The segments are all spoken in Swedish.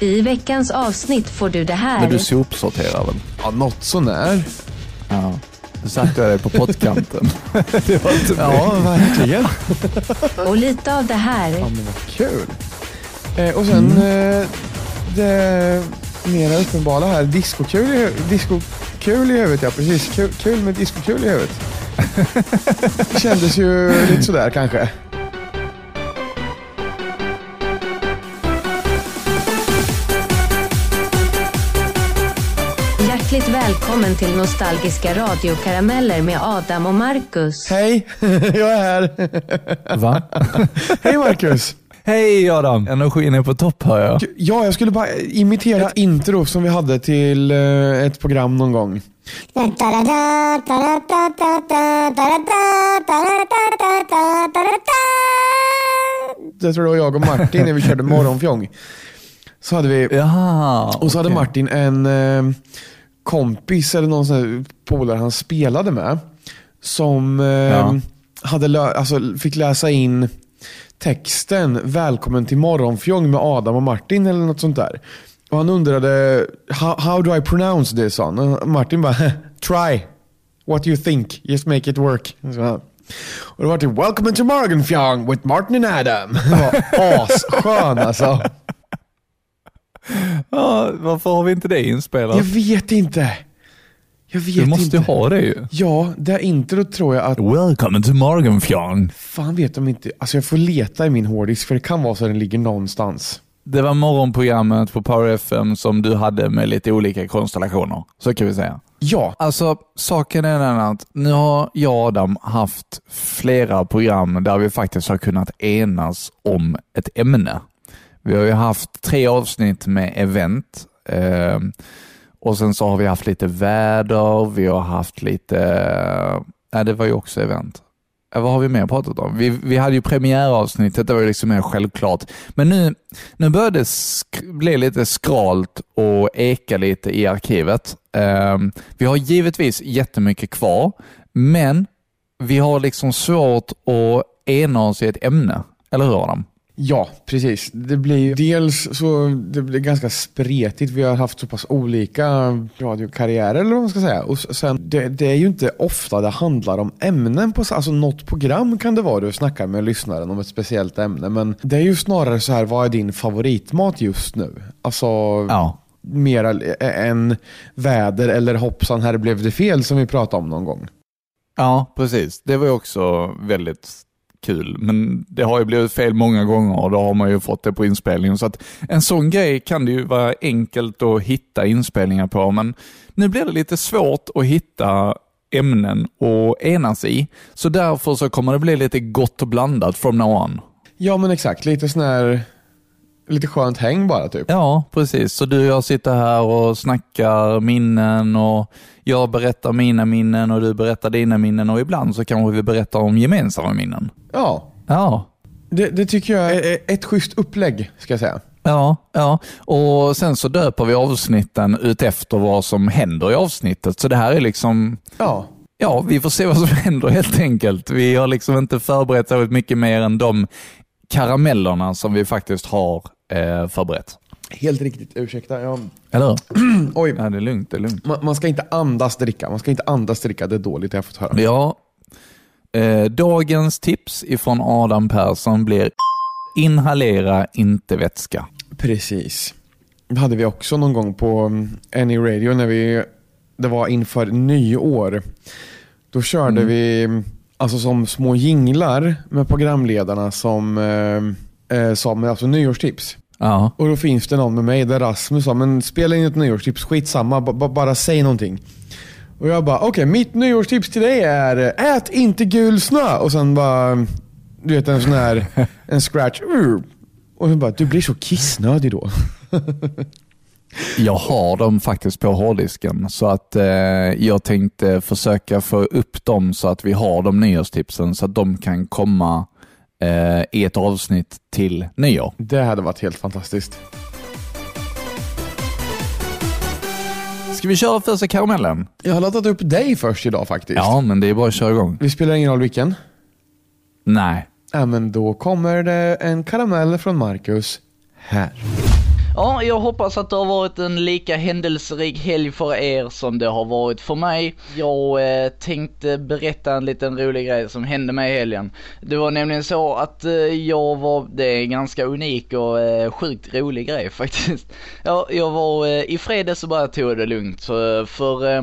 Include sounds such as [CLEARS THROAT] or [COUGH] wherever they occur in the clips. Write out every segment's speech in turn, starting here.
I veckans avsnitt får du det här. Men du sopsorterar väl? Ja, något sånär. Ja. Nu satte jag dig på pottkanten. [LAUGHS] det var inte Ja, verkligen. Och lite av det här. Ja, men vad kul. Eh, och sen eh, det mera uppenbara här, discokul i, discokul i huvudet. Ja, precis. Kul, kul med discokul i huvudet. [LAUGHS] Det kändes ju lite sådär kanske. Välkommen till Nostalgiska radiokarameller med Adam och Marcus. Hej, [LAUGHS] jag är här. Va? [LAUGHS] Hej Marcus. Hej Adam! Energin är på topp hör jag. Ja, jag skulle bara imitera ett intro som vi hade till eh, ett program någon gång. Jag tror det var jag och Martin när vi körde [LAUGHS] morgonfjong. Så hade vi, Jaha. och så hade okej. Martin en eh, kompis eller någon sån polare han spelade med. Som eh, Ja. hade alltså, fick läsa in texten Välkommen till morgonfjong med Adam och Martin eller något sånt där. Och han undrade how, how do I pronounce this? han. Och Martin bara [LAUGHS] try. What you think? Just make it work. Så Och det var typ Welcome to morgonfjong with Martin and Adam. [LAUGHS] Det var asskön alltså. Ja, varför har vi inte det inspelat? Jag vet inte. Jag vet Du måste inte. ha det ju. Ja, det här introt tror jag att Welcome to Morgonfjong. Fan vet de inte. Alltså jag får leta i min hårddisk för det kan vara så att den ligger någonstans. Det var morgonprogrammet på Power FM som du hade med lite olika konstellationer. Så kan vi säga. Ja, Alltså, saken är den att nu har jag och Adam haft flera program där vi faktiskt har kunnat enas om ett ämne. Vi har ju haft tre avsnitt med event eh, och sen så har vi haft lite väder, vi har haft lite, eh, nej det var ju också event. Eh, Vad har vi mer pratat om? Vi, vi hade ju premiäravsnittet, det var ju liksom mer självklart. Men nu, nu börjar det sk- bli lite skralt och eka lite i arkivet. Eh, vi har givetvis jättemycket kvar, men vi har liksom svårt att ena oss i ett ämne. Eller hur Adam? Ja precis. Det blir ju dels så det blir ganska spretigt. Vi har haft så pass olika radiokarriärer eller vad man ska säga. Och sen, det, det är ju inte ofta det handlar om ämnen. På, alltså något program kan det vara du snackar med lyssnaren om ett speciellt ämne. Men det är ju snarare så här, vad är din favoritmat just nu? Alltså Ja. mera än väder eller hoppsan här blev det fel som vi pratade om någon gång. Ja, precis. Det var ju också väldigt kul, men det har ju blivit fel många gånger och då har man ju fått det på inspelningen. Så att en sån grej kan det ju vara enkelt att hitta inspelningar på, men nu blir det lite svårt att hitta ämnen att enas i. Så därför så kommer det bli lite gott och blandat from now on. Ja men exakt, lite sån här lite skönt häng bara typ. Ja, precis. Så du och jag sitter här och snackar minnen och jag berättar mina minnen och du berättar dina minnen och ibland så kanske vi berättar om gemensamma minnen. Ja, Ja, det, det tycker jag är ett schysst upplägg ska jag säga. Ja, ja, och sen så döper vi avsnitten ut efter vad som händer i avsnittet. Så det här är liksom, Ja, ja, vi får se vad som [LAUGHS] händer helt enkelt. Vi har liksom inte förberett så mycket mer än de karamellerna som vi faktiskt har eh, förberett. helt riktigt. Ursäkta. Jag, Eller hur? [CLEARS THROAT] oj, Ja, det är lugnt, det är lugnt. man, man ska inte andas dricka. Man ska inte andas dricka. Det är dåligt, jag har fått höra. Ja, eh, dagens tips ifrån Adam Persson blir inhalera inte vätska. Precis. Det hade vi också någon gång på mm, Any Radio när vi, det var inför nyår. Då körde vi mm, alltså som små jinglar med programledarna som eh, eh, med alltså nyårstips. Ja, Och då finns det någon med mig där Rasmus sa, men spela in ett nyårstips, skitsamma, b- bara säg någonting. Och jag bara, okej mitt nyårstips till dig är ät inte gul snö. Och sen bara, du vet en sån här, [LAUGHS] en scratch. Och så bara, du blir så kissnödig då. [LAUGHS] Jag har dem faktiskt på hårddisken så att eh, jag tänkte försöka få upp dem så att vi har de nyårstipsen så att de kan komma eh, i ett avsnitt till nyår. Det hade varit helt fantastiskt. Ska vi köra första karamellen? Jag har laddat upp dig först idag faktiskt. Ja, men det är bara att köra igång. Vi spelar ingen roll vilken. Nej. Ja, men då kommer det en karamell från Marcus här. Ja, jag hoppas att det har varit en lika händelserik helg för er som det har varit för mig. Jag eh, tänkte berätta en liten rolig grej som hände mig i helgen. Det var nämligen så att eh, jag var, det är en ganska unik och eh, sjukt rolig grej [LAUGHS] faktiskt. Ja, jag var eh, i fredags så bara tog det lugnt. Så, eh, för eh,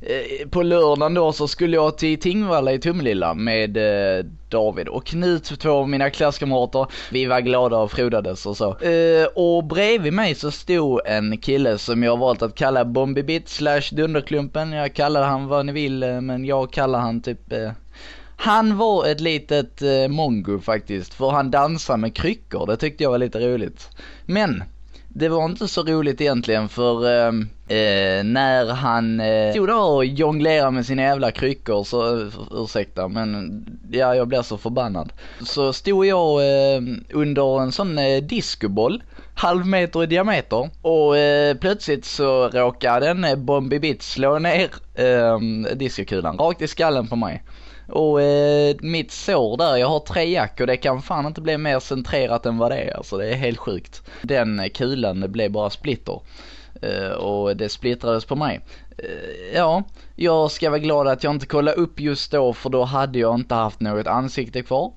eh, på lördagen då så skulle jag till Tingvalla i Tumlilla med eh, David och Knut, två av mina klasskamrater. Vi var glada och frodades och så. Eh, och bredvid mig så stod en kille som jag valt att kalla Bombibit slash Dunderklumpen. Jag kallar han vad ni vill eh, men jag kallar han typ eh, han var ett litet eh, mongo faktiskt, för han dansade med kryckor. Det tyckte jag var lite roligt. Men det var inte så roligt egentligen för eh, eh, när han eh, stod där och jonglerade med sina jävla kryckor så, ursäkta men ja jag blir så förbannad. Så stod jag eh, under en sån eh, discoboll halv meter i diameter och eh, plötsligt så råkade en eh, Bombi Bit slå ner eh, discokulan rakt i skallen på mig. Och eh, mitt sår där, jag har tre jack och det kan fan inte bli mer centrerat än vad det är. Alltså det är helt sjukt. Den kulan det blev bara splitter. Eh, och det splittrades på mig. Eh, ja, jag ska vara glad att jag inte kollade upp just då för då hade jag inte haft något ansikte kvar.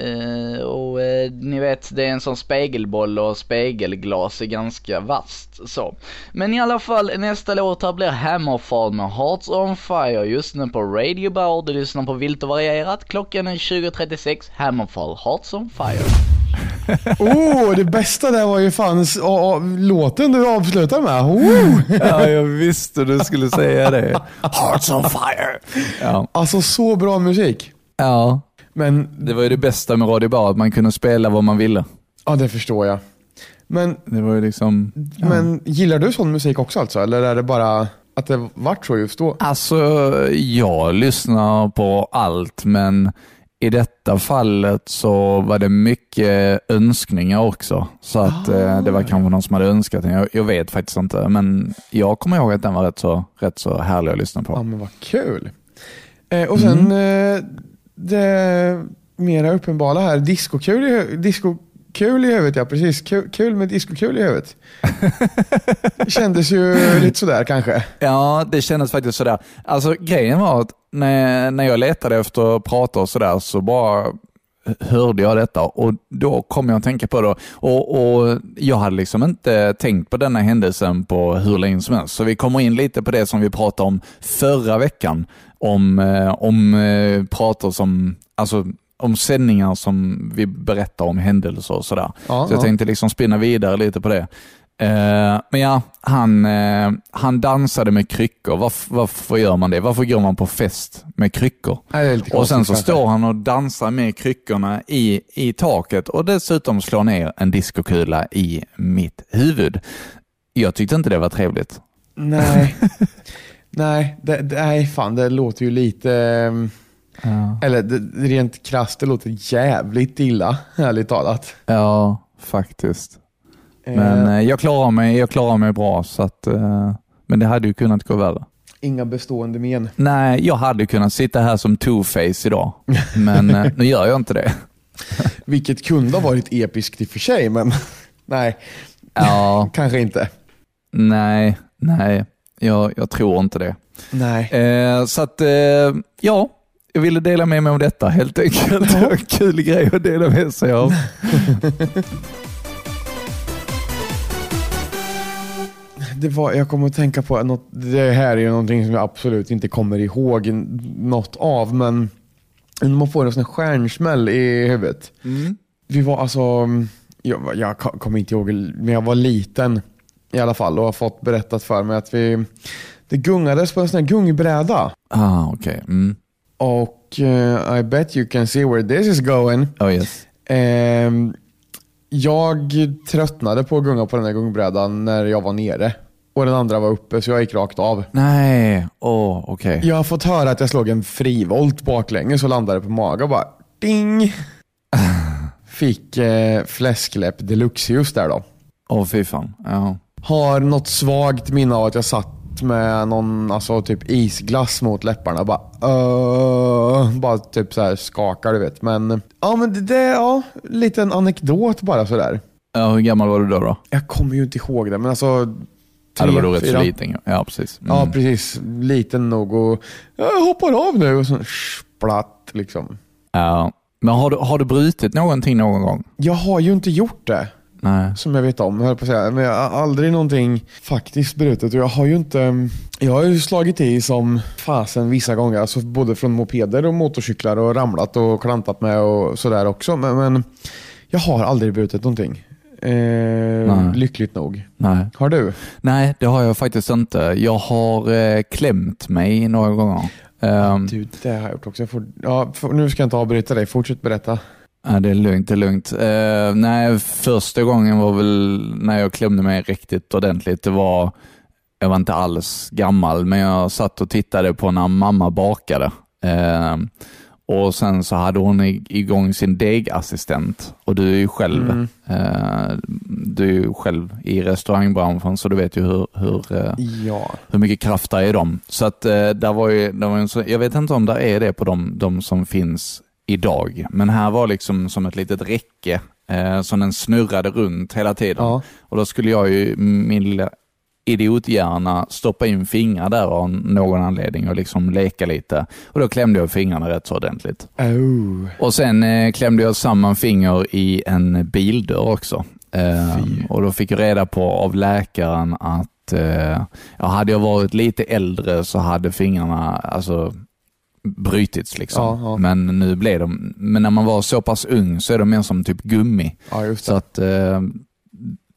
Uh, och uh, ni vet, det är en sån spegelboll och spegelglas är ganska vasst så. Men i alla fall, nästa låt här blir Hammerfall med Hearts on Fire just nu på Radio Bar. Du lyssnar på Vilt och Varierat. Klockan är 20.36. Hammerfall, Hearts on Fire. [LAUGHS] Oh, det bästa där var ju fan låten du avslutar med. Oh. [LAUGHS] Ja, jag visste du skulle säga det. [LAUGHS] Hearts on fire. Ja. Alltså så bra musik. ja, Men det var ju det bästa med Radio Bar, att man kunde spela vad man ville. ja, det förstår jag. Men, Det var ju liksom... Ja. men gillar du sån musik också alltså? Eller är det bara att det vart så just då? Alltså, jag lyssnar på allt, men i detta fallet så var det mycket önskningar också. Så att eh, det var kanske någon som hade önskat den. Jag, jag vet faktiskt inte, men jag kommer ihåg att den var rätt så, rätt så härlig att lyssna Ja på. men vad kul. Eh, och sen eh, det mera uppenbara här, discokul i, discokul i huvudet. Ja precis, kul, kul med discokul i huvudet. [LAUGHS] Kändes ju lite sådär kanske. Ja, det kändes faktiskt sådär. Alltså grejen var att när, när jag letade efter att prata och sådär så bara hörde jag detta och då kom jag att tänka på det. Och, och Jag hade liksom inte tänkt på denna händelsen på hur länge som helst. Så vi kommer in lite på det som vi pratade om förra veckan. Om, eh, om eh, pratar som, alltså om sändningar som vi berättar om händelser och sådär. Ja, så jag ja. tänkte liksom spinna vidare lite på det. Eh, men ja, han, eh, han dansade med kryckor. Varför, varför gör man det? Varför går man på fest med kryckor? Och sen så står han och dansar med kryckorna i, i taket och dessutom slår ner en diskokula i mitt huvud. Jag tyckte inte det var trevligt. Nej, [LAUGHS] nej, det, nej fan det låter ju lite, ehm, eller det, rent krasst det låter jävligt illa, ärligt talat. Ja, faktiskt. Eh, Men eh, jag klarar mig, jag klarar mig bra, så att, eh, men det hade ju kunnat gå värre. Inga bestående men. Nej, jag hade kunnat sitta här som two-face idag, [LAUGHS] men eh, nu gör jag inte det. [LAUGHS] Vilket kunde ha varit episkt i och för sig, men [LAUGHS] nej, Ja, kanske inte. nej, nej, jag, jag tror inte det. Nej. Eh, så att, eh, ja, jag ville dela med mig om detta helt enkelt. En kul grej att dela med sig av. Det var, jag kommer att tänka på något, det här är ju någonting som jag absolut inte kommer ihåg något av, men man får en sån stjärnsmäll i huvudet. Vi var alltså, jag, jag ko- kommer inte ihåg, men jag var liten i alla fall och har fått berättat för mig att vi, det gungades på en sån här gungbräda. Ah, okej. Mm. Och eh, I bet you can see where this is going. Oh, yes. Ehm, jag tröttnade på att gunga på den här gungbrädan när jag var nere. Och den andra var uppe så jag gick rakt av. Nej, åh, okej. Jag har fått höra att jag slog en frivolt baklänges och landade på mage och bara ding. [LAUGHS] Fick eh, fläskläpp deluxe just där då. Åh, fy fan. Ja. Har något svagt minne av att jag satt med någon alltså, typ isglass mot läpparna. Bara, uh, bara typ så här skakar du vet. Men ja, men det, det ja, liten anekdot bara sådär. Ja, hur gammal var du då? då? Jag kommer ju inte ihåg det, men alltså... Ja, Tre, då var du rätt fyra. så liten. Ja, precis. Mm. Ja, precis. Liten nog och jag hoppar av nu och så splatt liksom. Ja. Men har du, har du brutit någonting någon gång? Jag har ju inte gjort det. Nej. som jag vet om, höll på att säga. Men jag har aldrig någonting faktiskt brutit. Och jag har ju inte... Jag har ju slagit i som fasen vissa gånger. Alltså både från mopeder och motorcyklar och ramlat och klantat med och sådär också. Men, men jag har aldrig brutit någonting. Eh, lyckligt nog. Nej. Har du? Nej, det har jag faktiskt inte. Jag har eh, klämt mig några gånger. Um, Du, det har jag gjort också. Jag får, ja, för, nu ska jag inte avbryta dig. Fortsätt berätta. Ja, det är lugnt, det är lugnt. Eh, nej, första gången var väl när jag klämde mig riktigt ordentligt. Det var, jag var inte alls gammal, men jag satt och tittade på när mamma bakade. Eh, och sen så hade hon ig- igång sin degassistent och du är ju själv, Mm. eh, du är ju själv i restaurangbranschen så du vet ju hur, hur eh, Ja. hur mycket kraft det är i dem. Så att eh, där var ju, där var en så, jag vet inte om det är det på de, de som finns idag, men här var liksom som ett litet räcke eh, som den snurrade runt hela tiden. Ja. Och då skulle jag ju, min lilla idiothjärna, stoppa in fingrar där av någon anledning och liksom leka lite. Och då klämde jag fingrarna rätt så ordentligt. Oh. Och sen eh, klämde jag samman finger i en bildörr också. Eh, och då fick jag reda på av läkaren att eh, ja, hade jag varit lite äldre så hade fingrarna alltså, brutits. Liksom. Ja, ja. Men nu blev de, men när man var så pass ung så är de mer som typ gummi. Ja, Så att eh,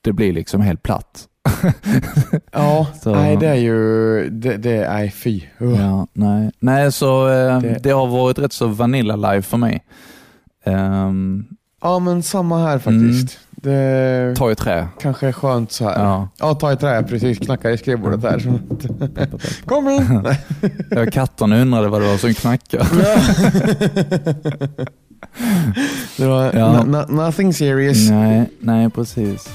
det blir liksom helt platt. [LAUGHS] Ja, Så- nej det är ju... Det, det är, nej fy. Uh. Ja, nej. nej, så eh, Det- det... har varit rätt så vanilla life för mig. Um, Ja, men samma här faktiskt. Det ta i trä. kanske är skönt så här. Ja, Ja. ta i trä precis. Knackar i skrivbordet där. [LAUGHS] Kom in! Ja, Katterna undrade vad det var som knackade. [LAUGHS] det var Ja. no- no- nothing serious. nej, nej, precis.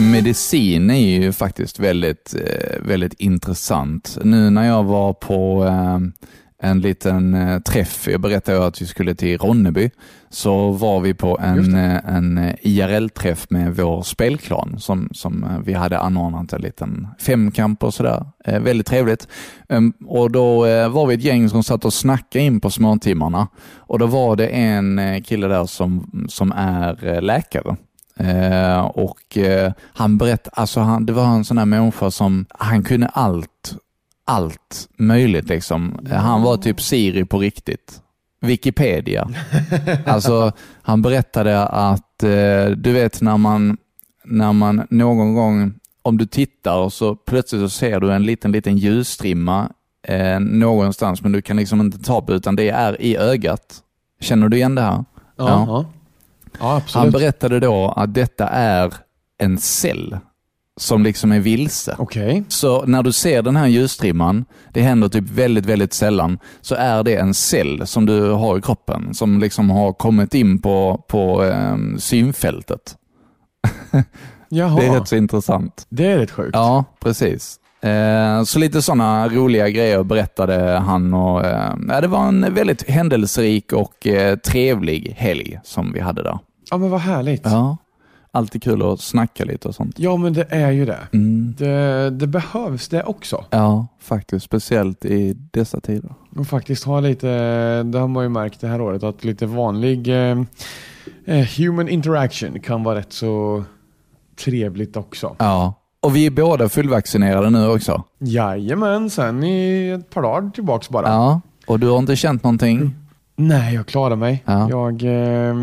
Medicin är ju faktiskt väldigt, eh, väldigt intressant. Nu när jag var på eh, en liten eh, träff, jag berättade att vi skulle till Ronneby, så var vi på en, en IRL-träff med vår spelklan som, som vi hade anordnat en liten femkamp och sådär. Väldigt trevligt. Ehm, och då var vi ett gäng som satt och snackade in på småtimmarna och då var det en kille där som, som är läkare. Eh, och eh, han berättade, alltså han, det var en sån här människa som, han kunde allt, allt möjligt liksom. Han var typ Siri på riktigt. Wikipedia. [LAUGHS] Alltså, han berättade att, eh, du vet när man, när man någon gång, om du tittar och så plötsligt så ser du en liten, liten ljusstrimma eh, någonstans, men du kan liksom inte ta på utan det är i ögat. Känner du igen det här? Ja, ja. Ja. Han berättade då att detta är en cell som liksom är vilse. Okej. Så när du ser den här ljusstrimman, det händer typ väldigt, väldigt sällan, så är det en cell som du har i kroppen som liksom har kommit in på, på eh, synfältet. [LAUGHS] Jaha. Det är rätt så intressant. Det är rätt sjukt. Ja, precis. Eh, så lite sådana roliga grejer berättade han och eh, ja, det var en väldigt händelserik och eh, trevlig helg som vi hade där. Ja, men vad härligt. Ja. Ja, alltid kul att snacka lite och sånt. men det är ju det. Mm. det. Det behövs det också. Ja, faktiskt. Speciellt i dessa tider. Och faktiskt ha lite, det har man ju märkt det här året, att lite vanlig eh, eh, human interaction kan vara rätt så trevligt också. Ja, och vi är båda fullvaccinerade nu också. Jajamän, sen i ett par dagar tillbaks bara. Ja, och du har inte känt någonting? Nej, jag klarar mig. Ja. Jag, eh,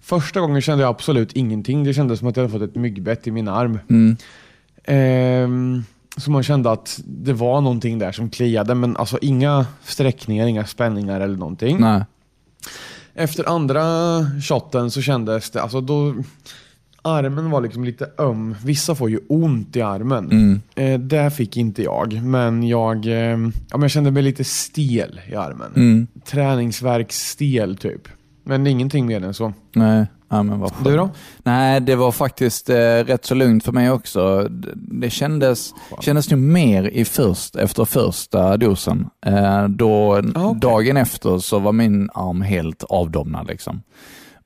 första gången kände jag absolut ingenting. Det kändes som att jag hade fått ett myggbett i min arm. Mm. Ehm, så man kände att det var någonting där som kliade, men alltså inga sträckningar, inga spänningar eller någonting. Nej. Efter andra shotten så kändes det, alltså då, armen var liksom lite öm. Vissa får ju ont i armen. Mm. Eh, det fick inte jag, men jag, eh, ja, men jag kände mig lite stel i armen. Mm. Träningsvärksstel typ. Men ingenting mer än så. Nej. Ja, men vad. Du då? Nej, det var faktiskt eh, rätt så lugnt för mig också. Det, det kändes, kändes nog mer i först, efter första dosen. Eh, då, Ah, okej. Dagen efter så var min arm helt avdomnad. Liksom.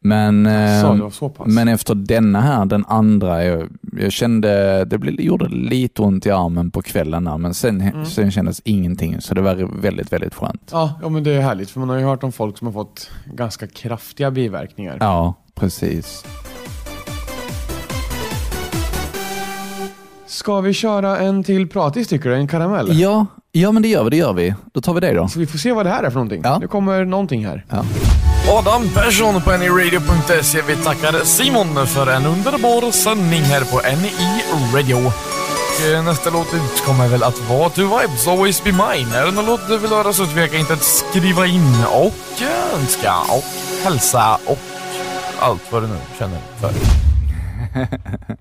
Men, Så, det var så pass. men efter denna här, den andra, jag, jag kände, det blev, gjorde lite ont i armen på kvällen där, men sen, Mm. sen kändes ingenting, så det var väldigt, väldigt skönt. Ja, ja, men det är härligt för man har ju hört om folk som har fått ganska kraftiga biverkningar. Ja, precis. Ska vi köra en till pratis tycker du? En karamell? Ja, ja, men det gör vi, det gör vi. Då tar vi det då. Så vi får se vad det här är för någonting. Ja. Det kommer någonting här. Ja. Adam Persson på NIRadio.se. Vi tackar Simon för en underbar sändning här på NI Radio. Och, eh, Nästa låt ut kommer väl att vara To Vibes Always Be Mine. Är det någon låt du vill höra så tveka inte att skriva in och önska och hälsa och allt vad du nu känner för.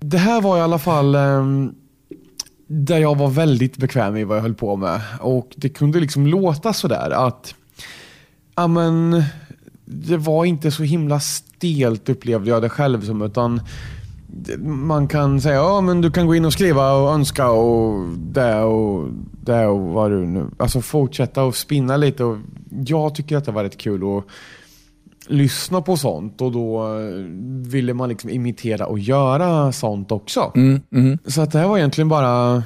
[LAUGHS] Det här var i alla fall um där jag var väldigt bekväm i vad jag höll på med. Och det kunde liksom låta sådär att ja, men, det var inte så himla stelt upplevde jag det själv som. Utan man kan säga ja men du kan gå in och skriva och önska och det och det och vad du nu... Alltså fortsätta och spinna lite. Och jag tycker att det var rätt kul att lyssna på sånt och då eh, ville man liksom imitera och göra sånt också. Mm, mm. Så att det här var egentligen bara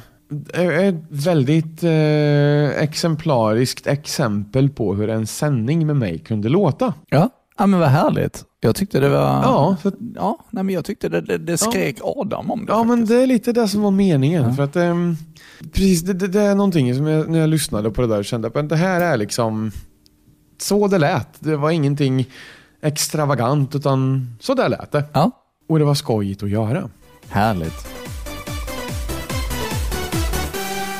ett väldigt eh, exemplariskt exempel på hur en sändning med mig kunde låta. Ja. ja, men vad härligt. Jag tyckte det var... Ja, att, ja nej, men jag tyckte det, det, det skrek Adam om det. ja men faktiskt. det är lite det som var meningen. Ja. För att, ehm, precis, det, det, det är någonting som jag, när jag lyssnade på det där kände att det här är liksom så det lät. Det var ingenting extravagant utan så där lät det. Ja, Och det var skojigt att göra. härligt.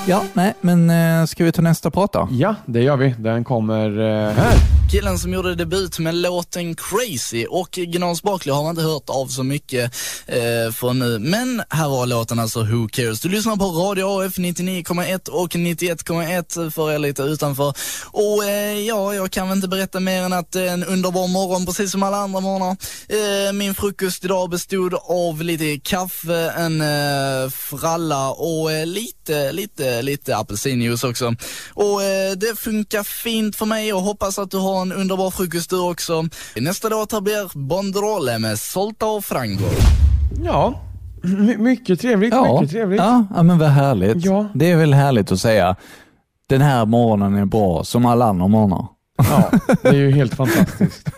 Ja, nej, men eh, ska vi ta nästa prata? Ja, det gör vi. Den kommer eh, här. Killen som gjorde debut med låten Crazy och Gnans Barkley har man inte hört av så mycket eh, för nu. Men här var låten alltså Who Cares. Du lyssnar på Radio AF 99,1 och 91,1 för er lite utanför. Och eh, ja, jag kan väl inte berätta mer än att det är en underbar morgon precis som alla andra morgnar. Eh, min frukost idag bestod av lite kaffe, en eh, fralla och eh, lite, lite, lite apelsinjuice också. Och eh, det funkar fint för mig och hoppas att du har en underbar frukost du också. Nästa låt här blir Bondrole med Solta och Frango. Ja, my- mycket trevligt. Ja, Mycket trevligt. ja, ja, men vad härligt. Ja. Det är väl härligt att säga. Den här morgonen är bra, som alla andra morgnar. Ja, det är ju helt [LAUGHS] fantastiskt.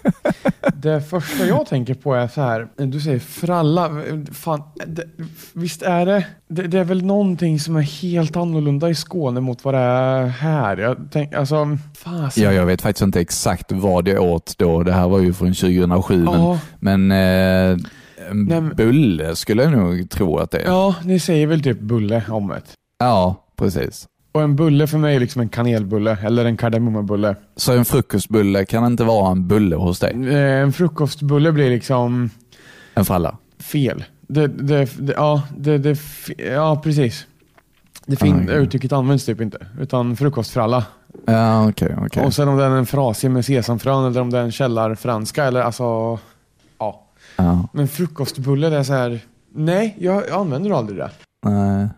Det första jag tänker på är så här, du säger fralla. Fan, det, visst är det, det, det är väl någonting som är helt annorlunda i Skåne mot vad det är här. Jag tänk, alltså, fasen. Ja, jag vet faktiskt inte exakt vad jag åt då. Det här var ju från 2007, men, Ja, men eh, en Nej, men- bulle skulle jag nog tro att det är. ja, ni säger väl typ bulle om det. Ja, precis. Och en bulle för mig är liksom en kanelbulle eller en kardemummabulle. Så en frukostbulle kan inte vara en bulle hos dig? Eh, En frukostbulle blir liksom En fralla? fel. Det, det, det, ja, det, ja, precis. Det fin- Ah, okej. uttrycket används typ inte. Utan frukostfralla. Ja, okej, okej. Och sen om det är en frasig med sesamfrön eller om det är en källarfranska eller alltså... Ja. Ja, Men frukostbulle det är så här. Nej, jag, jag använder aldrig det. nej.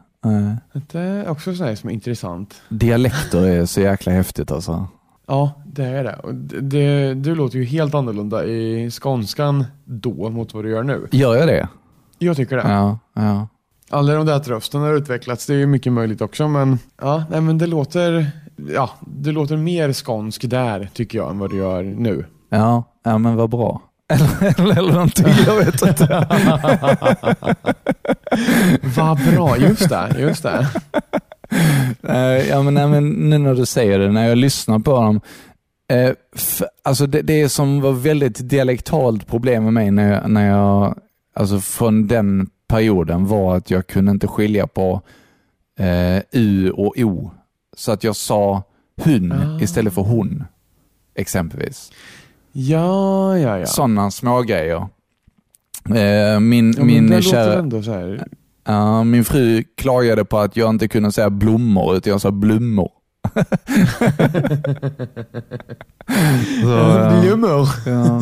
Det är också så här som är intressant. Dialekter är så jäkla häftigt alltså. Ja, det är det. Och det, det. Du låter ju helt annorlunda i skånskan då mot vad du gör nu. Gör jag det? Jag tycker det. Ja, ja. Om det att rösten har utvecklats, det är ju mycket möjligt också men ja, nej men det låter, ja, det låter mer skånsk där tycker jag än vad det gör nu. Ja, ja men vad bra. Eller, eller, eller någonting, jag vet inte. Vad bra, just det, just det. Ja, men, nej, men nu när du säger det, när jag lyssnar på dem. Eh, alltså det, det som var väldigt dialektalt problem med mig när jag, när jag, alltså från den perioden var att jag kunde inte skilja på eh, U och O. Så att jag sa hun Ah. istället för hon, exempelvis. Ja, ja, ja. Sådana små grejer. Eh, min, ja min, det låter kära, ändå så här. ja, min fru klagade på att jag inte kunde säga blommor, utan jag sa blommor. [LAUGHS] Så, eh, Blommor. Ja.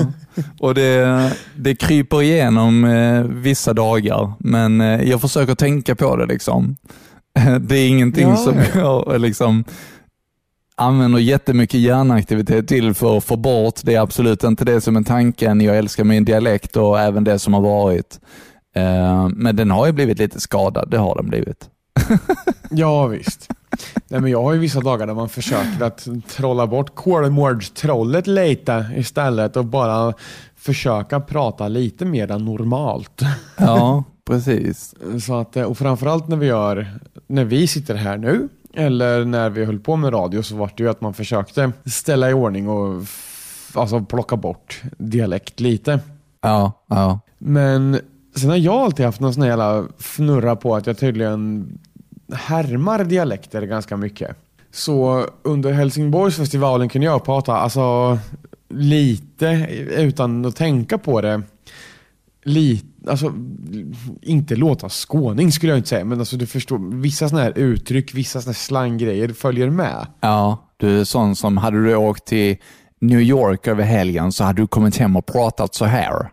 Och det, det kryper igenom eh, vissa dagar, men eh, jag försöker tänka på det. liksom. [LAUGHS] Det är ingenting Ja, som ja. jag liksom... använder jättemycket hjärnaktivitet till för att få bort. Det är absolut inte det som är tanken. Jag älskar min dialekt och även det som har varit. Eh, men den har ju blivit lite skadad, det har den blivit. [LAUGHS] Ja visst. Nej, men jag har ju vissa dagar där man försöker att trolla bort Kolmårds-trollet lite istället och bara försöka prata lite mer än normalt. Ja, precis. Så att, eh, och framförallt när vi gör, när vi sitter här nu, eller när vi höll på med radio så var det ju att man försökte ställa i ordning och alltså plocka bort dialekt lite. Ja, ja. Men sen har jag alltid haft någon sån här jävla fnurra på att jag tydligen härmar dialekter ganska mycket. Så under Helsingborgsfestivalen kunde jag prata alltså lite utan att tänka på det. Lite, alltså inte låta skåning skulle jag inte säga, men alltså du förstår, vissa sådana här uttryck, vissa sådana här slanggrejer följer med. Ja, du är sån som, hade du åkt till New York över helgen så hade du kommit hem och pratat så här.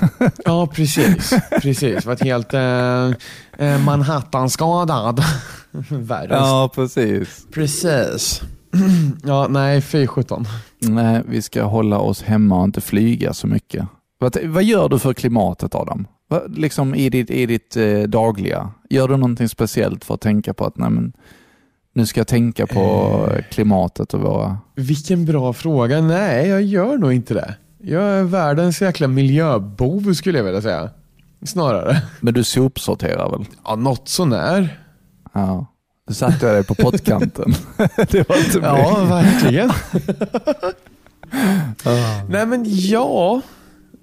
[LAUGHS] Ja, precis. precis. Varit helt eh, eh, Manhattan-skadad. [LAUGHS] Världens. Ja, precis. Precis. [CLEARS THROAT] Ja, nej, fy sjutton. Nej, vi ska hålla oss hemma och inte flyga så mycket. Vad, vad gör du för klimatet Adam? Vad, liksom i ditt, i ditt eh, dagliga? Gör du någonting speciellt för att tänka på att nej, men, nu ska jag tänka på klimatet och våra... Vilken bra fråga. Nej, jag gör nog inte det. Jag är världens jäkla miljöbov skulle jag vilja säga. Snarare. Men du sopsorterar väl? Ja, något sånär. Ja. Du satte jag dig på pottkanten. [LAUGHS] det var inte Ja, mig. verkligen. [LAUGHS] Nej men ja.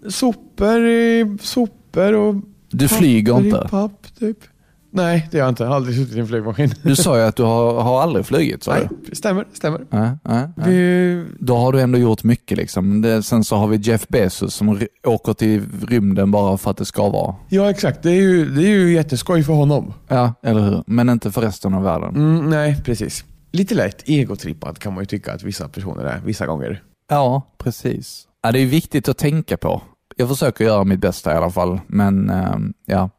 Sopor i sopor och Du flyger papper i inte. papp typ. Nej, det har jag inte. Jag har aldrig suttit i en flygmaskin. Du sa ju att du har, har aldrig flugit. Sa Nej, du? stämmer, stämmer. Nej, nej, nej. Vi, Då har du ändå gjort mycket. Liksom. Det, sen så har vi Jeff Bezos som åker till rymden bara för att det ska vara. ja exakt, det är, ju, det är ju jätteskoj för honom. Ja, eller hur? Men inte för resten av världen. Mm, nej, precis. Lite lätt egotrippad kan man ju tycka att vissa personer är vissa gånger. Ja, precis. Ja, det är viktigt att tänka på. Jag försöker göra mitt bästa i alla fall, men ehm, ja.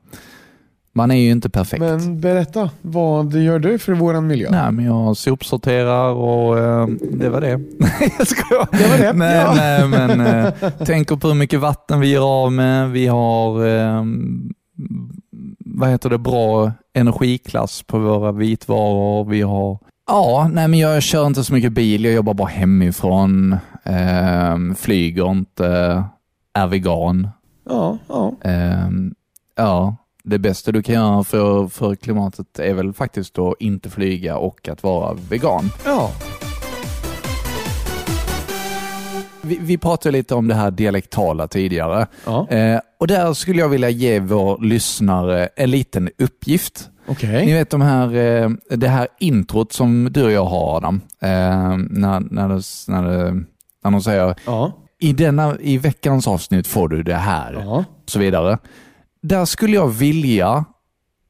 Man är ju inte perfekt. Men berätta, vad gör du för våran miljö? Nej, men jag sopsorterar och ehm, det var det. [LAUGHS] Jag skojar. Det var det, Nej, ja. nej, men eh, tänker på hur mycket vatten vi gör av med. Vi har, ehm, vad heter det, bra energiklass på våra vitvaror. Vi har Ja, nej men jag kör inte så mycket bil. Jag jobbar bara hemifrån. Ehm, flyger inte. Är vegan. Ja, ja. Ehm, ja, det bästa du kan göra för, för klimatet är väl faktiskt att inte flyga och att vara vegan. ja. Vi, vi pratade lite om det här dialektala tidigare. ja. Eh, och där skulle jag vilja ge vår lyssnare en liten uppgift. Okej. Ni vet de här, eh, det här introt som du och jag har Adam. Eh, när, när, det, när, det, när de säger Ja. i, denna, i veckans avsnitt får du det här. Ja. och så vidare. Där skulle jag vilja,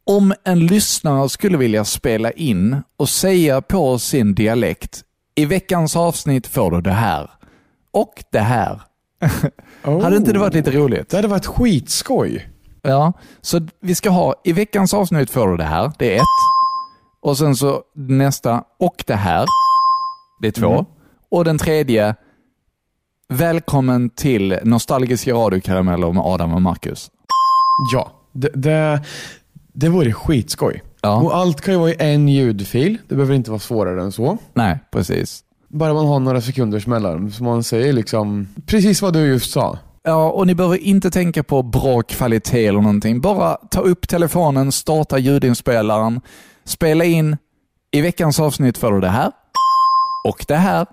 om en lyssnare skulle vilja spela in och säga på sin dialekt, i veckans avsnitt får du det här. Och det här. [LAUGHS] Oh. Hade inte det varit lite roligt? Det hade varit skitskoj. Ja, så vi ska ha, i veckans avsnitt får du det här, det är ett. Och sen så nästa, och det här, det är två. Mm. Och den tredje, välkommen till Nostalgiska radiokarameller med Adam och Marcus. Ja, det, det, det vore skitskoj. Ja. Och allt kan ju vara i en ljudfil. Det behöver inte vara svårare än så. Nej, precis. Bara man har några sekunders mellanrum så man säger liksom precis vad du just sa. Ja, och ni behöver inte tänka på bra kvalitet eller någonting. Bara ta upp telefonen, starta ljudinspelaren, spela in. I veckans avsnitt får du det här och det här.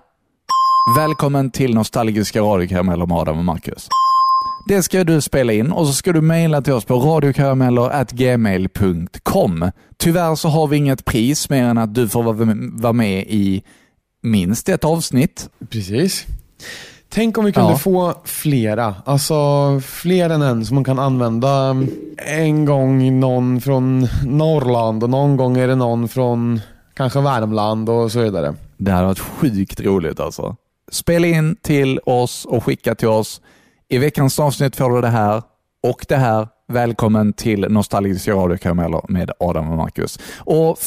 Välkommen till Nostalgiska radiokarameller med Adam och Marcus. Det ska du spela in och så ska du mejla till oss på radiokarameller.gmail.com. Tyvärr så har vi inget pris mer än att du får vara med i minst ett avsnitt. Precis. Tänk om vi kunde Ja. få flera, alltså fler än en som man kan använda. En gång någon från Norrland och någon gång är det någon från kanske Värmland och så vidare. Det hade varit sjukt roligt alltså. Spela in till oss och skicka till oss. I veckans avsnitt får du det här och det här. Välkommen till Nostalgiska radiokarameller med Adam och Marcus. Och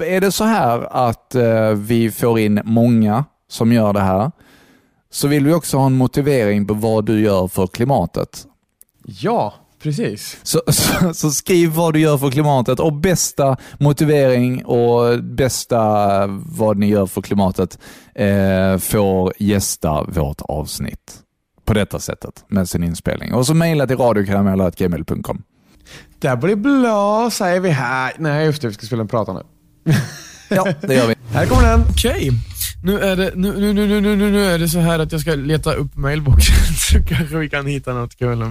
Är det så här att eh, vi får in många som gör det här, så vill vi också ha en motivering på vad du gör för klimatet. Ja, precis. Så, [LAUGHS] så, så skriv vad du gör för klimatet och bästa motivering och bästa vad ni gör för klimatet eh, får gästa vårt avsnitt på detta sättet med sin inspelning. Och så mejla till radiokarameller.gmail.com. Det blir bra säger vi här. Nej, just det. Vi ska spela en prata nu. [LAUGHS] Ja, det gör vi. Här kommer den. Okej, nu, är det, nu, nu, nu, nu, nu, nu, nu är det så här att jag ska leta upp mailboxen [LAUGHS] så kanske vi kan hitta något kul.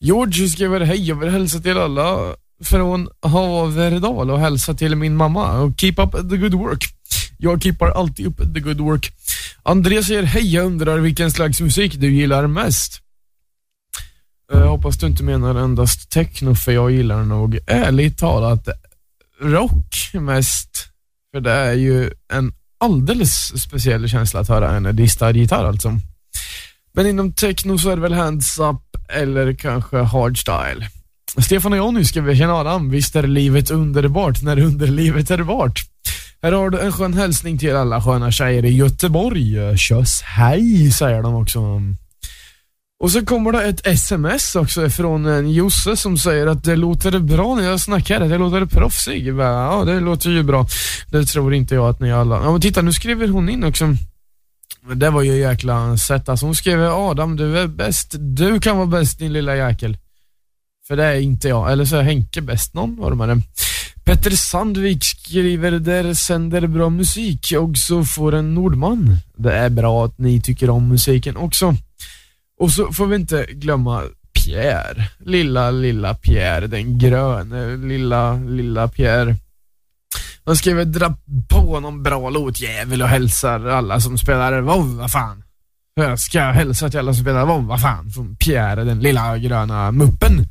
George skriver hej, jag vill hälsa till alla från Haverdal och hälsa till min mamma och keep up the good work. Jag keepar alltid upp the good work. André säger hej, jag undrar vilken slags musik du gillar mest? Jag hoppas du inte menar endast techno för jag gillar nog ärligt talat rock mest. För det är ju en alldeles speciell känsla att höra en distad gitarr alltså. Men inom techno så är det väl hands up eller kanske hardstyle. Stefan och Jonny vi tjena Adam, visst är livet underbart när underlivet är vart? Här har du en skön hälsning till alla sköna tjejer i Göteborg. Tjöss hej, säger de också. Och så kommer det ett sms också från en Josse som säger att det låter bra när jag snackar, det låter proffsig. Ja, det låter ju bra. Det tror inte jag att ni alla... Ja, men titta, nu skriver hon in också. Det var ju jäkla sätt. Alltså hon skrev Adam, du är bäst. Du kan vara bäst din lilla jäkel. För det är inte jag. Eller så är Henke bäst. Någon var det Petter Sandvik skriver, där sänder bra musik och så får en Nordman. Det är bra att ni tycker om musiken också. Och så får vi inte glömma Pierre. Lilla, lilla Pierre. Den gröne lilla, lilla Pierre. Han skriver dra på någon bra låtjävel och hälsar alla som spelar WoW, vad fan. Jag ska hälsa till alla som spelar WoW, vad fan. Från Pierre, den lilla gröna muppen.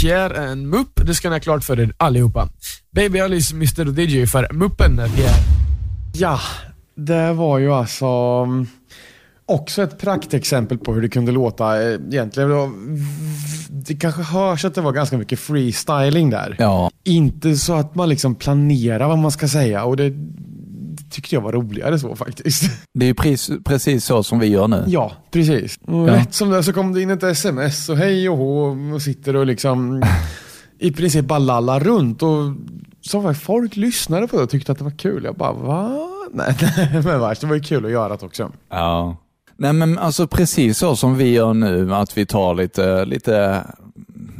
Pierre är en mupp, det ska ni ha klart för er allihopa. Baby Alice, Mr DJ för muppen Pierre. Ja, det var ju alltså också ett praktexempel på hur det kunde låta eh, egentligen. Det, var, det kanske hörs att det var ganska mycket freestyling där. Ja, Inte så att man liksom planerar vad man ska säga och det, det tyckte jag var roligare så faktiskt. det är precis, precis så som vi gör nu. Ja, precis. Och Ja. Rätt som det så kom det in ett sms och hej och hå och sitter och liksom i princip bara lallar runt och så var folk lyssnade på det och tyckte att det var kul. Jag bara va? [LAUGHS] Nej, nej men värst, det var ju kul att göra det också. Ja. Nej men alltså precis så som vi gör nu, att vi tar lite, lite,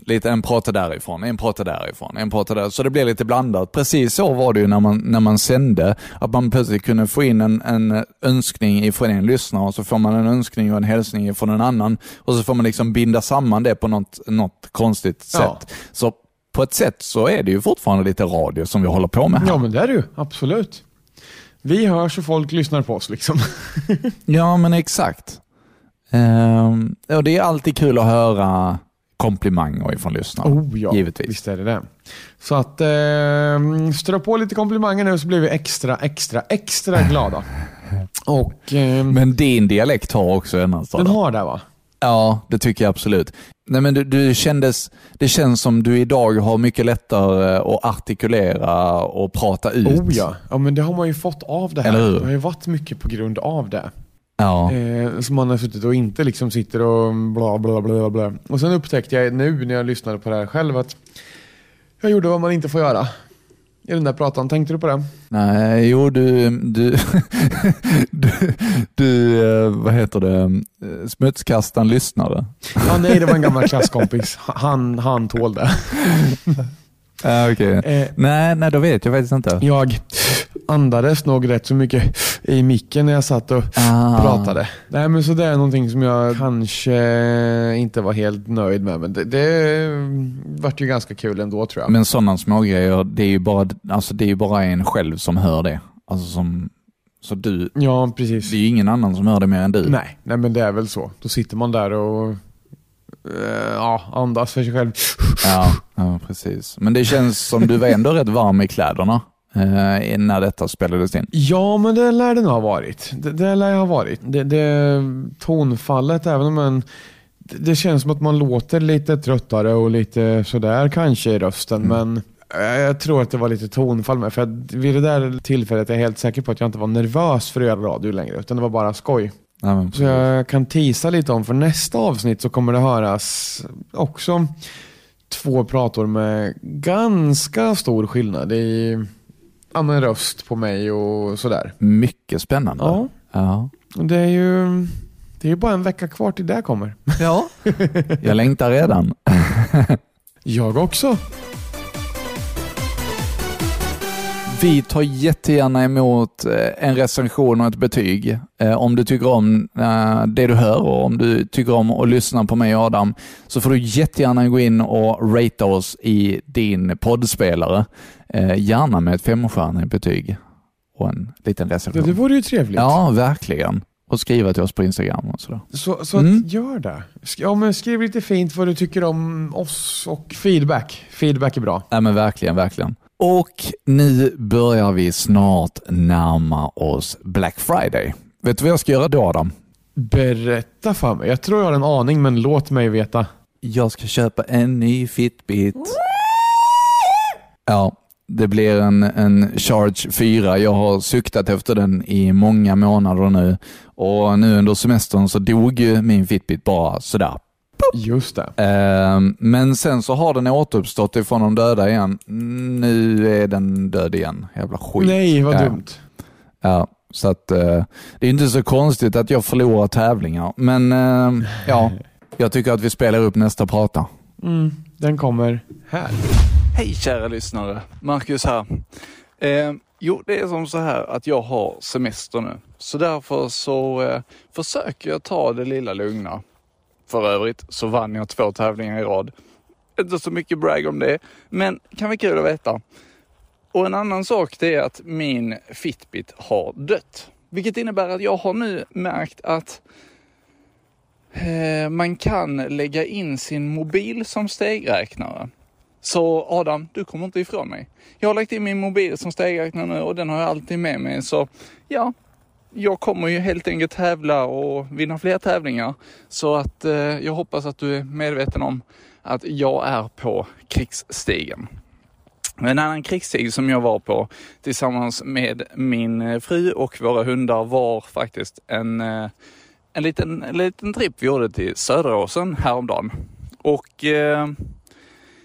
lite en prata därifrån, en prata därifrån, en prata där. Så det blir lite blandat. Precis så var det ju när man, när man sände, att man plötsligt kunde få in en, en önskning ifrån en lyssnare och så får man en önskning och en hälsning från en annan och så får man liksom binda samman det på något, något konstigt Ja. sätt. Så på ett sätt så är det ju fortfarande lite radio som vi håller på med här. Ja men det är det ju, absolut. Vi hörs och folk lyssnar på oss liksom. [LAUGHS] Ja, men exakt. Ehm, och det är alltid kul att höra komplimanger ifrån lyssnare. Oh ja, Givetvis. visst är det det. Så att eh, strö på lite komplimanger nu så blir vi extra, extra, extra [LAUGHS] glada. Och eh, Men din dialekt har också ändrats. den har det va? Ja, det tycker jag absolut. Nej, men du, du kändes, det känns som du idag har mycket lättare att artikulera och prata ut. Oh ja. ja, men det har man ju fått av det här. Eller hur? Det har ju varit mycket på grund av det. Ja. Eh, som man har suttit och inte liksom sitter och bla bla bla bla. Och sen upptäckte jag nu när jag lyssnade på det här själv att jag gjorde vad man inte får göra. I den där pratan, tänkte du på det? Nej, jo du, du, [LAUGHS] du, du, eh, vad heter det, smutskastaren lyssnare. Ja, nej, det var en gammal [LAUGHS] klasskompis. Han, han tål det. Ja, [LAUGHS] okej. Eh, Nej, nej, då vet jag faktiskt inte. jag andades nog rätt så mycket i micken när jag satt och Ah. pratade. Nej, men så det är någonting som jag kanske inte var helt nöjd med. Men det, det vart ju ganska kul ändå tror jag. Men sådana smågrejer, det är ju bara, alltså, det är ju bara en själv som hör det. Alltså som, så du, ja, precis. det är ju ingen annan som hör det mer än du. Nej, nej, men det är väl så. Då sitter man där och eh, ja, andas för sig själv. Ja, ja, precis. Men det känns som du var ändå rätt varm i kläderna eh, när detta spelades in. Ja, men det lär det nog ha varit. Det, det lär jag ha varit. Det, det tonfallet, även om man det, det känns som att man låter lite tröttare och lite sådär kanske i rösten, men Jag, jag tror att det var lite tonfall med, för att vid det där tillfället är jag helt säker på att jag inte var nervös för att göra radio längre, utan det var bara skoj. Men, Så jag kan tisa lite om, för nästa avsnitt så kommer det höras också två prator med ganska stor skillnad i men röst på mig och sådär. Mycket spännande. Ja. Ja. Det är ju det är ju bara en vecka kvar till det kommer. ja. [LAUGHS] Jag längtar redan. Jag också. Vi tar jättegärna emot eh, en recension och ett betyg. Eh, Om du tycker om eh, det du hör och om du tycker om att lyssna på mig och Adam så får du jättegärna gå in och ratea oss i din poddspelare. Gärna med ett femstjärnigt betyg och en liten recension. det vore ju trevligt. Ja, verkligen. Och skriva till oss på Instagram och sådär. Så, så Mm. gör det. Ja, men skriv lite fint vad du tycker om oss och feedback. Feedback är bra. Ja, men verkligen, verkligen. Och nu börjar vi snart närma oss Black Friday. Vet du vad jag ska göra då Adam? Berätta för mig. Jag tror jag har en aning, men låt mig veta. Jag ska köpa en ny Fitbit. Ja, det blir en, en Charge 4. Jag har suktat efter den i många månader nu och nu under semestern så dog min Fitbit bara sådär. Just det. Ehm, Men sen så har den återuppstått ifrån de döda igen. Nu är den död igen. Jävla skit. Nej, vad Ja. dumt. Ja, så att eh, det är inte så konstigt att jag förlorar tävlingar. Men eh, ja, [LAUGHS] jag tycker att vi spelar upp nästa prata. Mm, den kommer här. Hej kära lyssnare, Marcus här. Eh, jo, det är som så här att jag har semester nu. Så därför så eh, försöker jag ta det lilla lugna. För övrigt så vann jag två tävlingar i rad. Inte så mycket brag om det, men kan vara kul att veta. Och en annan sak det är att min Fitbit har dött. Vilket innebär att jag har nu märkt att eh, man kan lägga in sin mobil som stegräknare. Så Adam, du kommer inte ifrån mig. Jag har lagt in min mobil som stegräknare nu och den har jag alltid med mig. Så ja, jag kommer ju helt enkelt tävla och vinna fler tävlingar. Så att eh, jag hoppas att du är medveten om att jag är på krigsstigen. En annan krigsstig som jag var på tillsammans med min eh, fru och våra hundar var faktiskt en, eh, en, liten, en liten tripp vi gjorde till Söderåsen häromdagen. Och eh,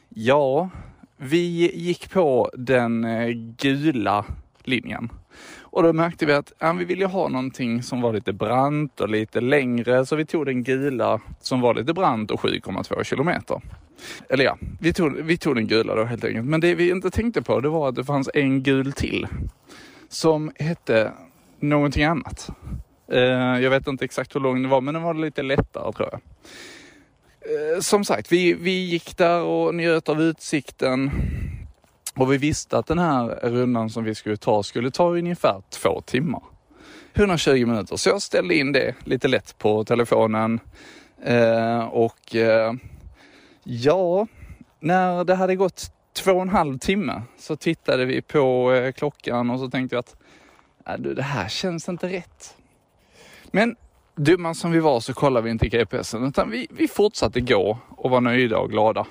ja, vi gick på den eh, gula linjen. Och då märkte vi att ja, vi ville ha någonting som var lite brant och lite längre, så vi tog den gula som var lite brant och 7,2 kilometer. Eller ja, vi tog, vi tog den gula då helt enkelt. Men det vi inte tänkte på det var att det fanns en gul till. Som hette någonting annat. Eh, jag vet inte exakt hur lång den var men den var lite lättare tror jag. Eh, som sagt, vi, vi gick där och njöt av utsikten. Och vi visste att den här rundan som vi skulle ta skulle ta ungefär två timmar. 120 minuter. Så jag ställde in det lite lätt på telefonen. Eh, och eh, ja, när det hade gått två och en halv timme så tittade vi på eh, klockan och så tänkte vi att äh, du, det här känns inte rätt. Men dumma som vi var så kollade vi inte GPSen utan vi, vi fortsatte gå och var nöjda och glada.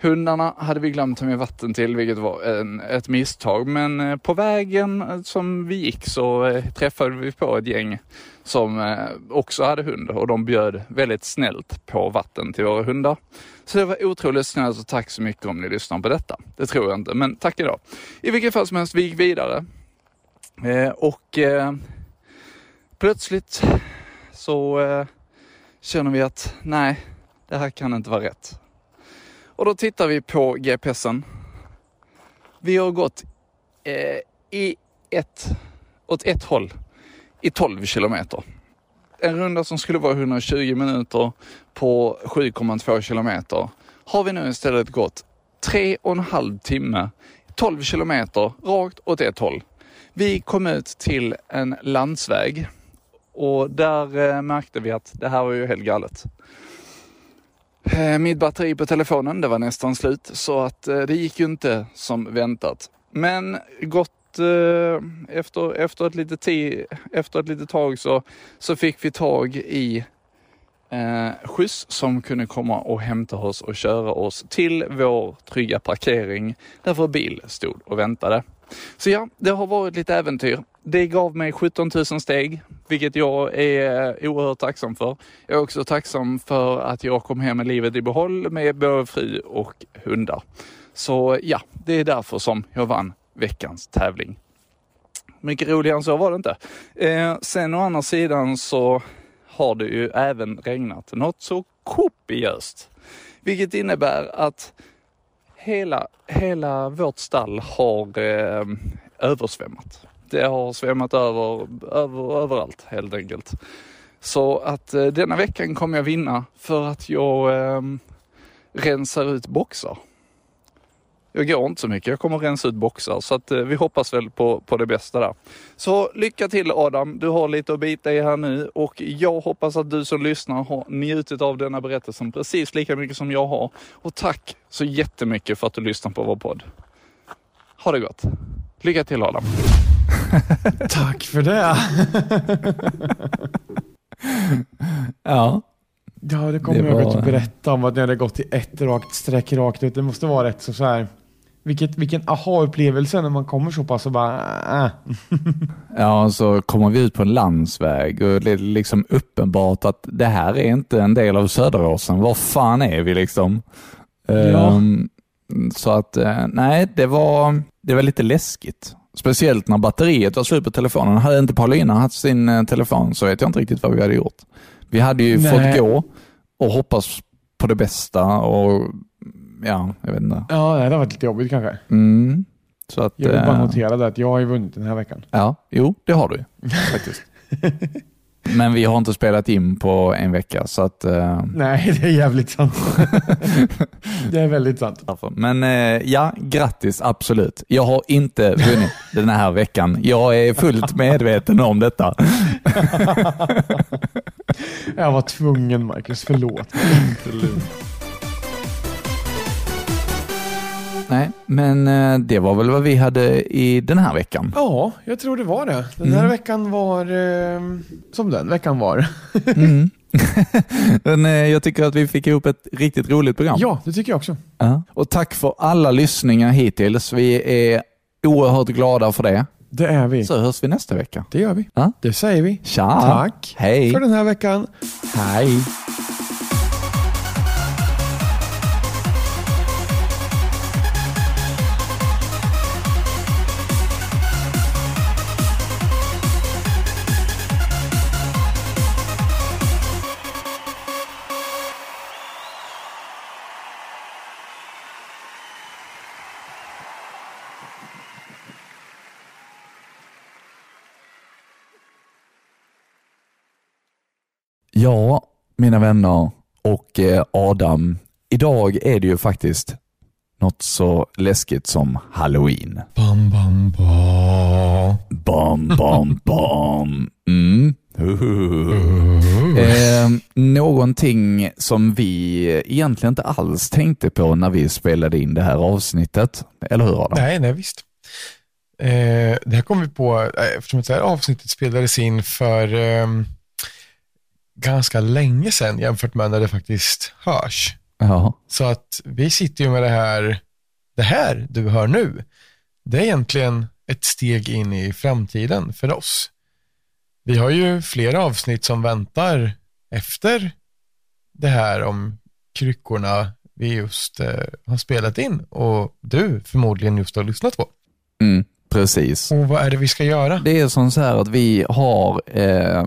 Hundarna hade vi glömt ta med vatten till, vilket var en, ett misstag. Men eh, på vägen eh, som vi gick så eh, träffade vi på ett gäng som också hade hund och de bjöd väldigt snällt på vatten till våra hundar. Så det var otroligt snällt och tack så mycket om ni lyssnar på detta. Det tror jag inte, men tack idag. I vilket fall som helst, vi gick vidare. Och plötsligt så känner vi att nej, det här kan inte vara rätt. Och då tittar vi på GPSen. Vi har gått eh, i ett, åt ett håll i 12 kilometer. En runda som skulle vara 120 minuter på 7,2 kilometer har vi nu istället gått tre och en halv timme, 12 kilometer rakt åt ett håll. Vi kom ut till en landsväg och där eh, märkte vi att det här var ju helt galet. Eh, mitt batteri på telefonen, det var nästan slut så att eh, det gick ju inte som väntat. Men gott eh, efter, efter, ett litet ti, efter ett litet tag så, så fick vi tag i eh, skjuts som kunde komma och hämta oss och köra oss till vår trygga parkering där vår bil stod och väntade. Så ja, det har varit lite äventyr. Det gav mig 17 000 steg, vilket jag är oerhört tacksam för. Jag är också tacksam för att jag kom hem med livet i behåll med både fru och hundar. Så ja, det är därför som jag vann veckans tävling. Mycket roligare än så var det inte. Eh, sen å andra sidan så har det ju även regnat något så kopiöst. Vilket innebär att hela, hela vårt stall har eh, översvämmat. Det har svämmat över, över överallt helt enkelt. Så att eh, denna veckan kommer jag vinna för att jag eh, rensar ut boxar. Jag går inte så mycket. Jag kommer rensa ut boxar så att eh, vi hoppas väl på, på det bästa där. Så lycka till Adam. Du har lite att bita i här nu och jag hoppas att du som lyssnar har njutit av denna berättelsen precis lika mycket som jag har. Och tack så jättemycket för att du lyssnar på vår podd. Ha det gott. Lycka till Adam. [LAUGHS] Tack för det. [LAUGHS] Ja, Ja, det kommer Det jag var- att berätta om att ni hade gått i ett rakt streck rakt ut. Det måste vara rätt så, så här. Vilket, vilken aha-upplevelse när man kommer så pass och bara... Äh. [LAUGHS] Ja, så kommer vi ut på en landsväg och det är liksom uppenbart att det här är inte en del av Söderåsen. Var fan är vi liksom? Ja. Ehm, så att, eh, nej, det var, det var lite läskigt. Speciellt när batteriet var slut på telefonen. Hade inte Paulina haft sin eh, telefon så vet jag inte riktigt vad vi hade gjort. Vi hade ju Nej. fått gå och hoppas på det bästa och ja, jag vet inte. Ja, det hade varit lite jobbigt kanske. Mm. Så att, Jag vill bara eh, notera det att jag har ju vunnit den här veckan. Ja, jo, det har du faktiskt. [LAUGHS] Men vi har inte spelat in på en vecka, så att... eh, Nej, det är jävligt sant. [LAUGHS] det är väldigt sant. därför. Men eh, ja, grattis, absolut. Jag har inte vunnit den här veckan. Jag är fullt medveten om detta. [LAUGHS] Jag var tvungen Marcus, förlåt. Nej, men eh, det var väl vad vi hade i den här veckan. Ja, jag tror det var det. Den här veckan var eh, som den veckan var. [LAUGHS] Mm. [LAUGHS] men, eh, jag tycker att vi fick ihop ett riktigt roligt program. Ja, det tycker jag också. Ja. Och tack för alla lyssningar hittills. Vi är oerhört glada för det. Det är vi. Så hörs vi nästa vecka. Det gör vi. Ja. Det säger vi. Tja! Tack Hej! för den här veckan. Hej! Ja, mina vänner och eh, Adam. Idag är det ju faktiskt något så läskigt som Halloween. Bam, bam, bam. Bam, bam, [LAUGHS] bam. Mm. Eh, någonting som vi egentligen inte alls tänkte på när vi spelade in det här avsnittet. Eller hur Adam? Nej, nej visst. Eh, det här kom vi på eh, eftersom det här avsnittet spelades in för eh, ganska länge sedan jämfört med när det faktiskt hörs. Ja. Så att vi sitter ju med det här, det här du hör nu, det är egentligen ett steg in i framtiden för oss. Vi har ju flera avsnitt som väntar efter det här om kryckorna vi just eh, har spelat in och du förmodligen just har lyssnat på. Mm, precis. Och vad är det vi ska göra? Det är som så här att vi har eh,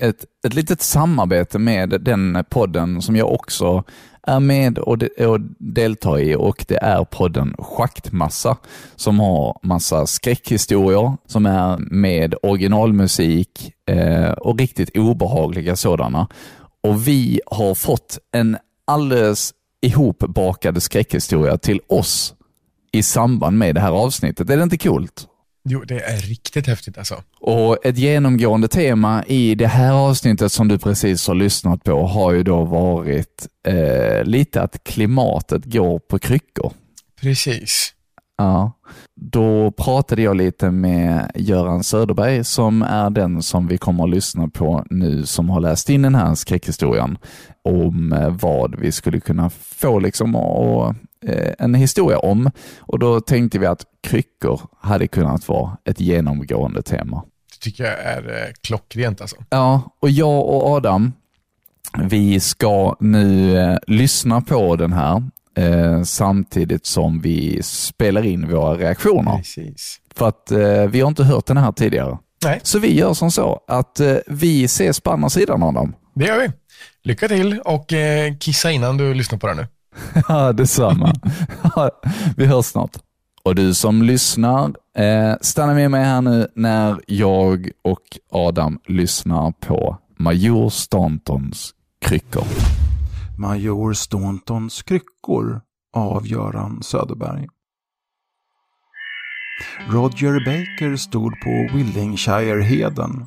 ett, ett litet samarbete med den podden som jag också är med och, de, och deltar i och det är podden Schaktmassa som har massa skräckhistorier som är med originalmusik eh, och riktigt obehagliga sådana. Och vi har fått en alldeles ihopbakad skräckhistoria till oss i samband med det här avsnittet. Är det inte coolt? Jo, det är riktigt häftigt alltså. Och ett genomgående tema i det här avsnittet som du precis har lyssnat på har ju då varit eh, lite att klimatet går på kryckor. Precis. Ja. Då pratade jag lite med Göran Söderberg som är den som vi kommer att lyssna på nu som har läst in den här skräckhistorien om eh, vad vi skulle kunna få liksom och, eh, en historia om. Och då tänkte vi att kryckor hade kunnat vara ett genomgående tema. Det tycker jag är eh, klockrent alltså. Ja, och jag och Adam, vi ska nu eh, lyssna på den här eh, samtidigt som vi spelar in våra reaktioner. Precis. För att eh, vi har inte hört den här tidigare. Nej. Så vi gör som så att eh, vi ses på andra sidan Adam. Det gör vi. Lycka till och eh, kissa innan du lyssnar på den nu. [LAUGHS] Ja, detsamma. [LAUGHS] vi hörs snart. Och du som lyssnar, eh, stanna med mig här nu när jag och Adam lyssnar på Major Stantons kryckor. Major Stauntons kryckor av Göran Söderberg. Roger Baker stod på Willingshire-heden.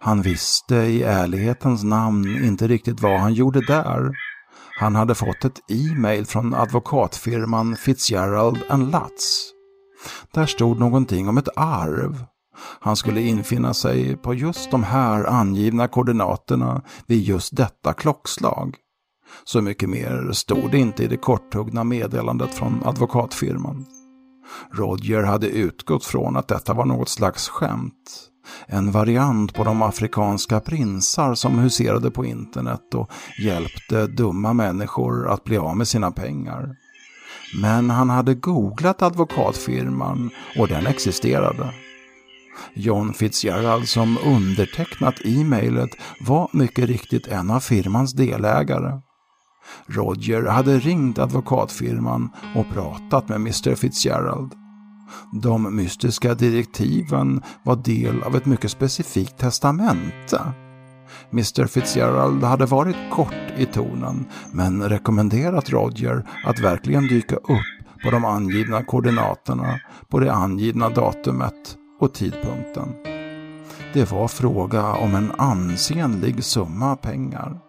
Han visste i ärlighetens namn inte riktigt vad han gjorde där. Han hade fått ett e-mail från advokatfirman Fitzgerald and Lutz. Där stod någonting om ett arv. Han skulle infinna sig på just de här angivna koordinaterna vid just detta klockslag. Så mycket mer stod det inte i det korthuggna meddelandet från advokatfirman. Roger hade utgått från att detta var något slags skämt. En variant på de afrikanska prinsar som huserade på internet och hjälpte dumma människor att bli av med sina pengar. Men han hade googlat advokatfirman och den existerade. John Fitzgerald som undertecknat e-mailet var mycket riktigt en av firmans delägare. Roger hade ringt advokatfirman och pratat med Mr Fitzgerald. De mystiska direktiven var del av ett mycket specifikt testamente. Mr Fitzgerald hade varit kort i tonen men rekommenderat Roger att verkligen dyka upp på de angivna koordinaterna på det angivna datumet och tidpunkten. Det var fråga om en ansenlig summa pengar.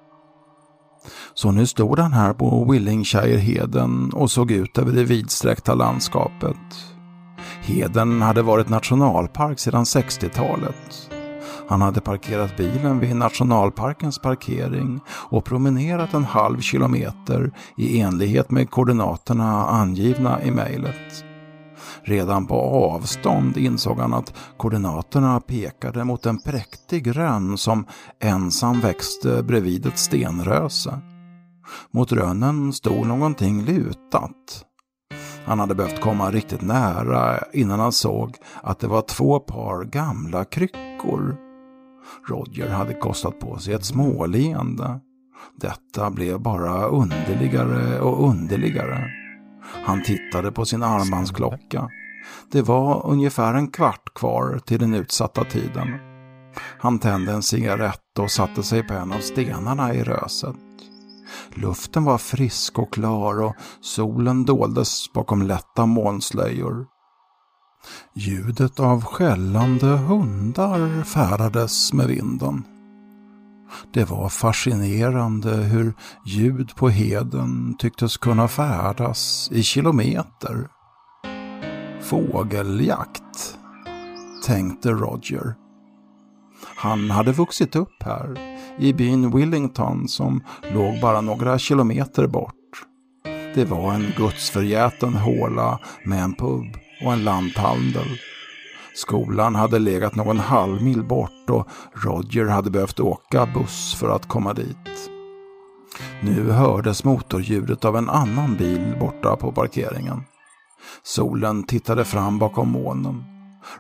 Så nu stod han här på Willingshire-heden och såg ut över det vidsträckta landskapet. Heden hade varit nationalpark sedan 60-talet. Han hade parkerat bilen vid nationalparkens parkering och promenerat en halv kilometer i enlighet med koordinaterna angivna i mejlet. Redan på avstånd insåg han att koordinaterna pekade mot en präktig rönn som ensam växte bredvid ett stenröse. Mot rönnen stod någonting lutat. Han hade behövt komma riktigt nära innan han såg att det var två par gamla kryckor. Roger hade kostat på sig ett småleende. Detta blev bara underligare och underligare. Han tittade på sin armbandsklocka. Det var ungefär en kvart kvar till den utsatta tiden. Han tände en cigarett och satte sig på en av stenarna i röset. Luften var frisk och klar och solen doldes bakom lätta molnslöjor. Ljudet av skällande hundar färdades med vinden. Det var fascinerande hur ljud på heden tycktes kunna färdas i kilometer. Fågeljakt, tänkte Roger. Han hade vuxit upp här, i byn Willington som låg bara några kilometer bort. Det var en gudsförgäten håla med en pub och en lanthandel. Skolan hade legat någon halvmil bort och Roger hade behövt åka buss för att komma dit. Nu hördes motorljudet av en annan bil borta på parkeringen. Solen tittade fram bakom molnen.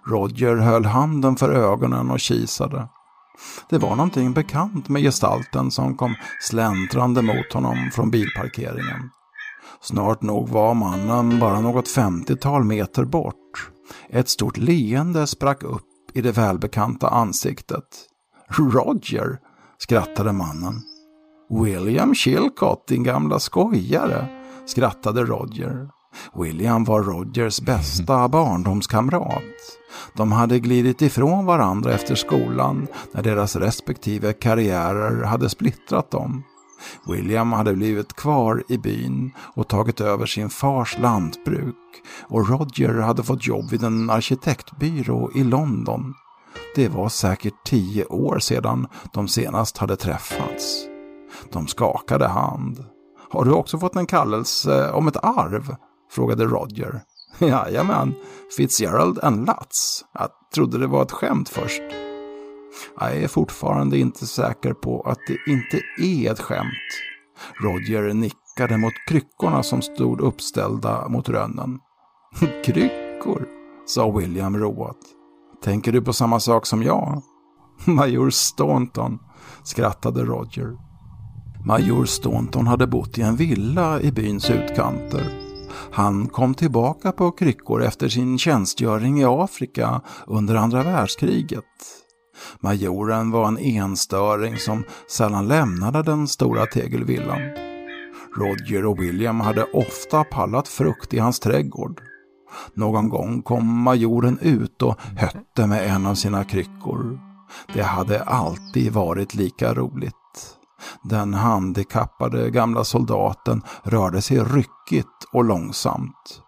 Roger höll handen för ögonen och kisade. Det var någonting bekant med gestalten som kom släntrande mot honom från bilparkeringen. Snart nog var mannen bara något femtiotal meter bort. Ett stort leende sprack upp i det välbekanta ansiktet. Roger, skrattade mannen. William Chilcott, din gamla skojare, skrattade Roger. William var Rogers bästa barndomskamrat. De hade glidit ifrån varandra efter skolan när deras respektive karriärer hade splittrat dem. William hade blivit kvar i byn och tagit över sin fars lantbruk och Roger hade fått jobb vid en arkitektbyrå i London. Det var säkert tio år sedan de senast hade träffats. De skakade hand. Har du också fått en kallelse om ett arv? Frågade Roger. [LAUGHS] Jajamän, Fitzgerald and Lutz. Jag trodde det var ett skämt först. Jag är fortfarande inte säker på att det inte är ett skämt. Roger nickade mot kryckorna som stod uppställda mot rönnen. [LAUGHS] Kryckor, sa William roat. Tänker du på samma sak som jag? [LAUGHS] Major Staunton, skrattade Roger. Major Staunton hade bott i en villa i byns utkanter. Han kom tillbaka på kryckor efter sin tjänstgöring i Afrika under andra världskriget. Majoren var en enstöring som sällan lämnade den stora tegelvillan. Roger och William hade ofta pallat frukt i hans trädgård. Någon gång kom majoren ut och hötte med en av sina kryckor. Det hade alltid varit lika roligt. Den handikappade gamla soldaten rörde sig ryckigt och långsamt.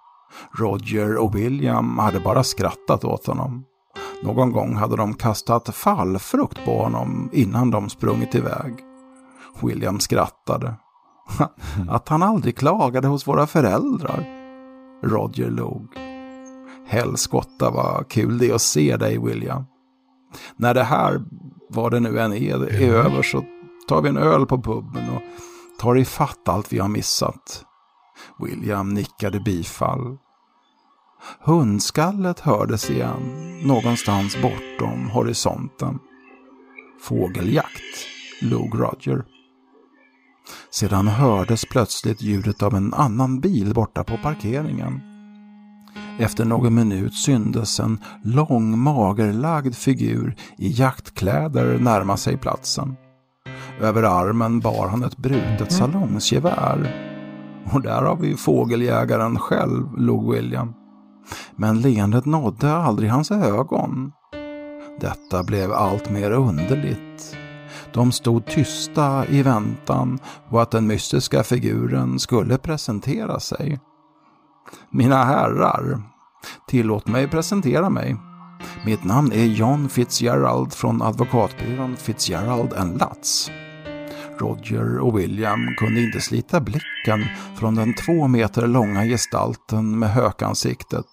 Roger och William hade bara skrattat åt honom. Någon gång hade de kastat fallfrukt på honom innan de sprungit iväg. William skrattade. [LAUGHS] Att han aldrig klagade hos våra föräldrar. Roger log. Helskotta vad kul det är att se dig William. När det här, vad det nu än är, är över så tar vi en öl på puben och tar ifatt allt vi har missat. William nickade bifall. Hundskallet hördes igen, någonstans bortom horisonten. Fågeljakt, log Roger. Sedan hördes plötsligt ljudet av en annan bil borta på parkeringen. Efter någon minut syndes en lång magerlagd figur i jaktkläder närma sig platsen. Över armen bar han ett brutet salongsgevär. Och där har vi fågeljägaren själv, log William. Men leendet nådde aldrig hans ögon. Detta blev allt mer underligt. De stod tysta i väntan på att den mystiska figuren skulle presentera sig. Mina herrar, tillåt mig presentera mig. Mitt namn är John Fitzgerald från advokatbyrån Fitzgerald Lutz. Roger och William kunde inte slita blicken från den två meter långa gestalten med hökansiktet.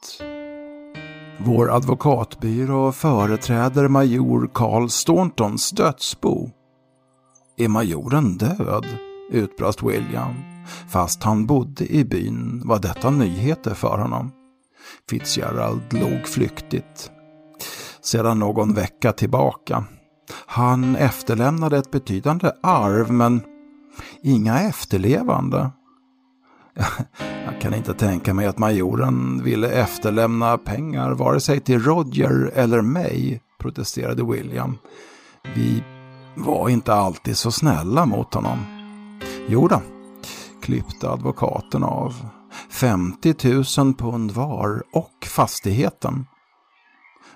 Vår advokatbyrå företräder major Carl Stauntons dödsbo. Är majoren död? utbrast William. Fast han bodde i byn var detta nyheter för honom. Fitzgerald log flyktigt. Sedan någon vecka tillbaka. Han efterlämnade ett betydande arv men inga efterlevande. [LAUGHS] Jag kan inte tänka mig att majoren ville efterlämna pengar vare sig till Roger eller mig, protesterade William. Vi var inte alltid så snälla mot honom. Jo då, klippte advokaten av. 50 000 pund var och fastigheten.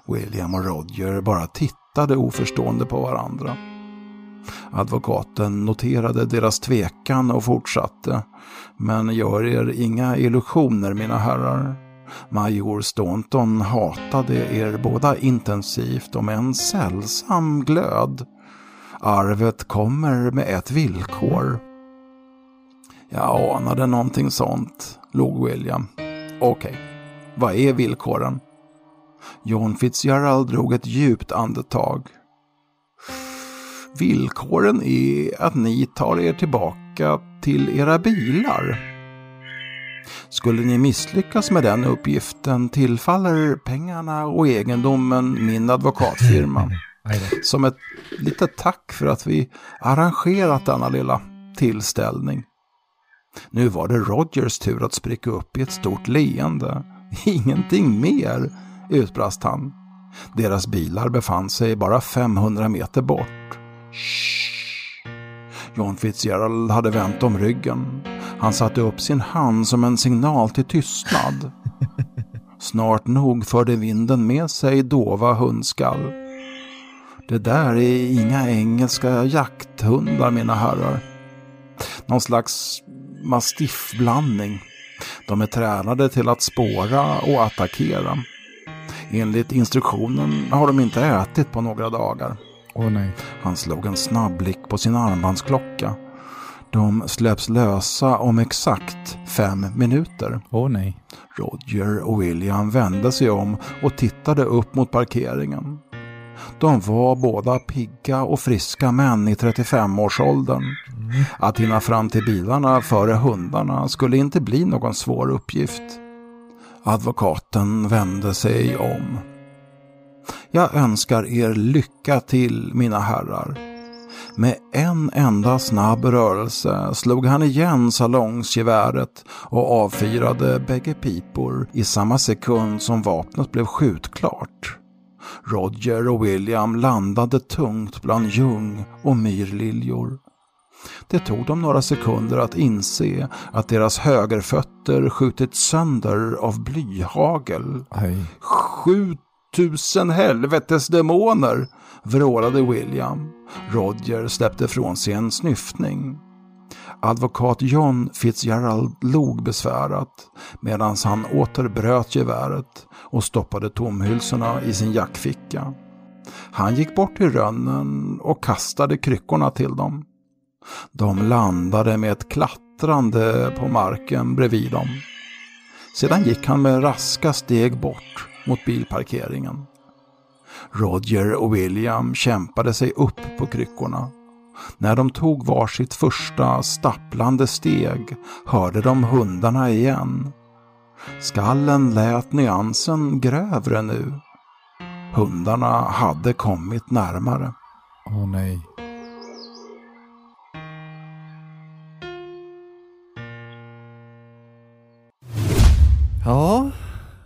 William och Roger bara tittade oförstående på varandra. Advokaten noterade deras tvekan och fortsatte. Men gör er inga illusioner mina herrar. Major Staunton hatade er båda intensivt och med en sällsam glöd. Arvet kommer med ett villkor. Jag anade någonting sånt, log William. Okej, okay. vad är villkoren? John Fitzgerald drog ett djupt andetag. Villkoren är att ni tar er tillbaka till era bilar. Skulle ni misslyckas med den uppgiften tillfaller pengarna och egendomen min advokatfirma. [LAUGHS] Som ett litet tack för att vi arrangerat denna lilla tillställning. Nu var det Rogers tur att spricka upp i ett stort leende. [LAUGHS] Ingenting mer, utbrast han. Deras bilar befann sig bara 500 meter bort. Shh. John Fitzgerald hade vänt om ryggen. Han satte upp sin hand som en signal till tystnad. [LAUGHS] Snart nog förde vinden med sig dova hundskall. Det där är inga engelska jakthundar mina herrar. Någon slags mastiffblandning. De är tränade till att spåra och attackera. Enligt instruktionen har de inte ätit på några dagar. Åh nej. Han slog en snabb blick på sin armbandsklocka. De släpps lösa om exakt fem minuter. Åh nej. Roger och William vände sig om och tittade upp mot parkeringen. De var båda pigga och friska män i 35-årsåldern. Att hinna fram till bilarna före hundarna skulle inte bli någon svår uppgift. Advokaten vände sig om. Jag önskar er lycka till, mina herrar. Med en enda snabb rörelse slog han igen salongsgeväret och avfyrade bägge pipor i samma sekund som vapnet blev skjutklart. Roger och William landade tungt bland ljung och myrliljor. Det tog dem några sekunder att inse att deras högerfötter skjutits sönder av blyhagel. Aj. Sju tusen helvetes demoner, vrålade William. Roger släppte från sig en snyftning. Advokat John Fitzgerald log besvärat medan han åter bröt geväret och stoppade tomhylsorna i sin jackficka. Han gick bort till rönnen och kastade kryckorna till dem. De landade med ett klattrande på marken bredvid dem. Sedan gick han med raska steg bort mot bilparkeringen. Roger och William kämpade sig upp på kryckorna. När de tog varsitt första stapplande steg hörde de hundarna igen. Skallen lät nyansen grövre nu. Hundarna hade kommit närmare. Åh nej. Ja,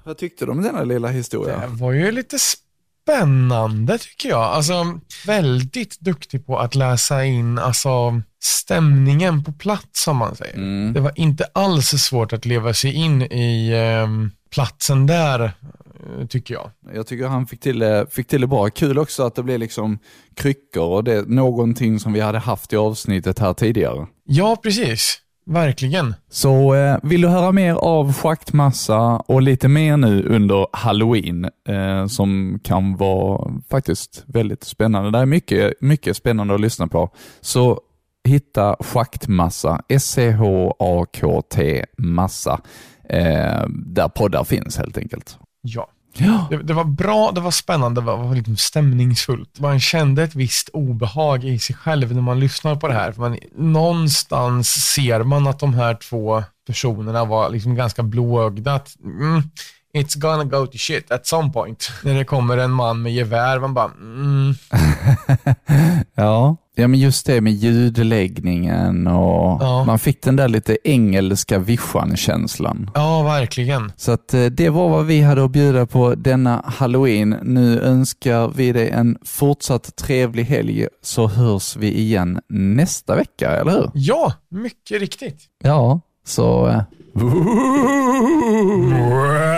vad tyckte du om denna lilla historia? Det var ju lite spännande tycker jag. Alltså, väldigt duktig på att läsa in alltså, stämningen på plats som man säger. Mm. Det var inte alls svårt att leva sig in i eh, platsen där, tycker jag. Jag tycker han fick till, det, fick till det bra. Kul också att det blev liksom kryckor och det någonting som vi hade haft i avsnittet här tidigare. Ja, precis. Verkligen. Så eh, vill du höra mer av schaktmassa och lite mer nu under halloween eh, som kan vara faktiskt väldigt spännande. Det är mycket, mycket spännande att lyssna på. Så hitta schaktmassa, S-C-H-A-K-T massa, eh, där poddar finns helt enkelt. Ja. Ja. Det, det var bra, det var spännande, det var, var liksom stämningsfullt. Man kände ett visst obehag i sig själv när man lyssnar på det här. För man, någonstans ser man att de här två personerna var liksom ganska blåögda. Att, Mm, it's gonna go to shit at some point. [LAUGHS] När det kommer en man med gevär, man bara, mm, [LAUGHS] Ja. ja, men just det med ljudläggningen och Ja. man fick den där lite engelska vischan-känslan. ja verkligen. Så att eh, det var vad vi hade att bjuda på denna halloween. Nu önskar vi dig en fortsatt trevlig helg så hörs vi igen nästa vecka, eller hur? Ja, mycket riktigt. Ja, så... eh, [LAUGHS]